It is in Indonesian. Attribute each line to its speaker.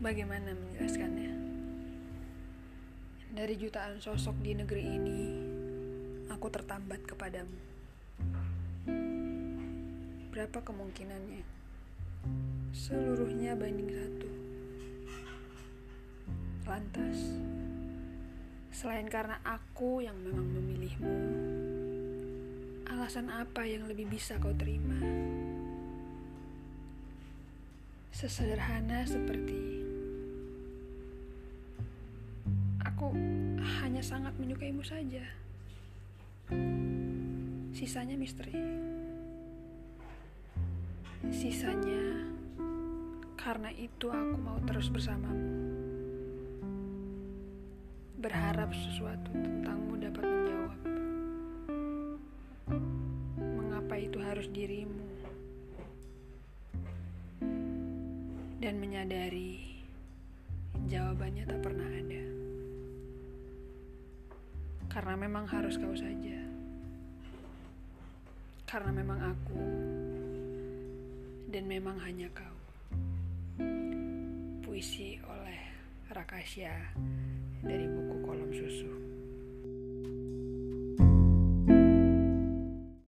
Speaker 1: Bagaimana menjelaskannya? Dari jutaan sosok di negeri ini, aku tertambat kepadamu. Berapa kemungkinannya? Seluruhnya banding satu. Lantas, selain karena aku yang memang memilihmu, alasan apa yang lebih bisa kau terima? Sesederhana seperti aku hanya sangat menyukaimu saja. Sisanya misteri. Sisanya karena itu aku mau terus bersamamu. Berharap sesuatu tentangmu dapat menjawab. Mengapa itu harus dirimu? Dan menyadari jawabannya tak pernah Karena memang harus kau saja. Karena memang aku dan memang hanya kau. Puisi oleh Rakasya dari buku.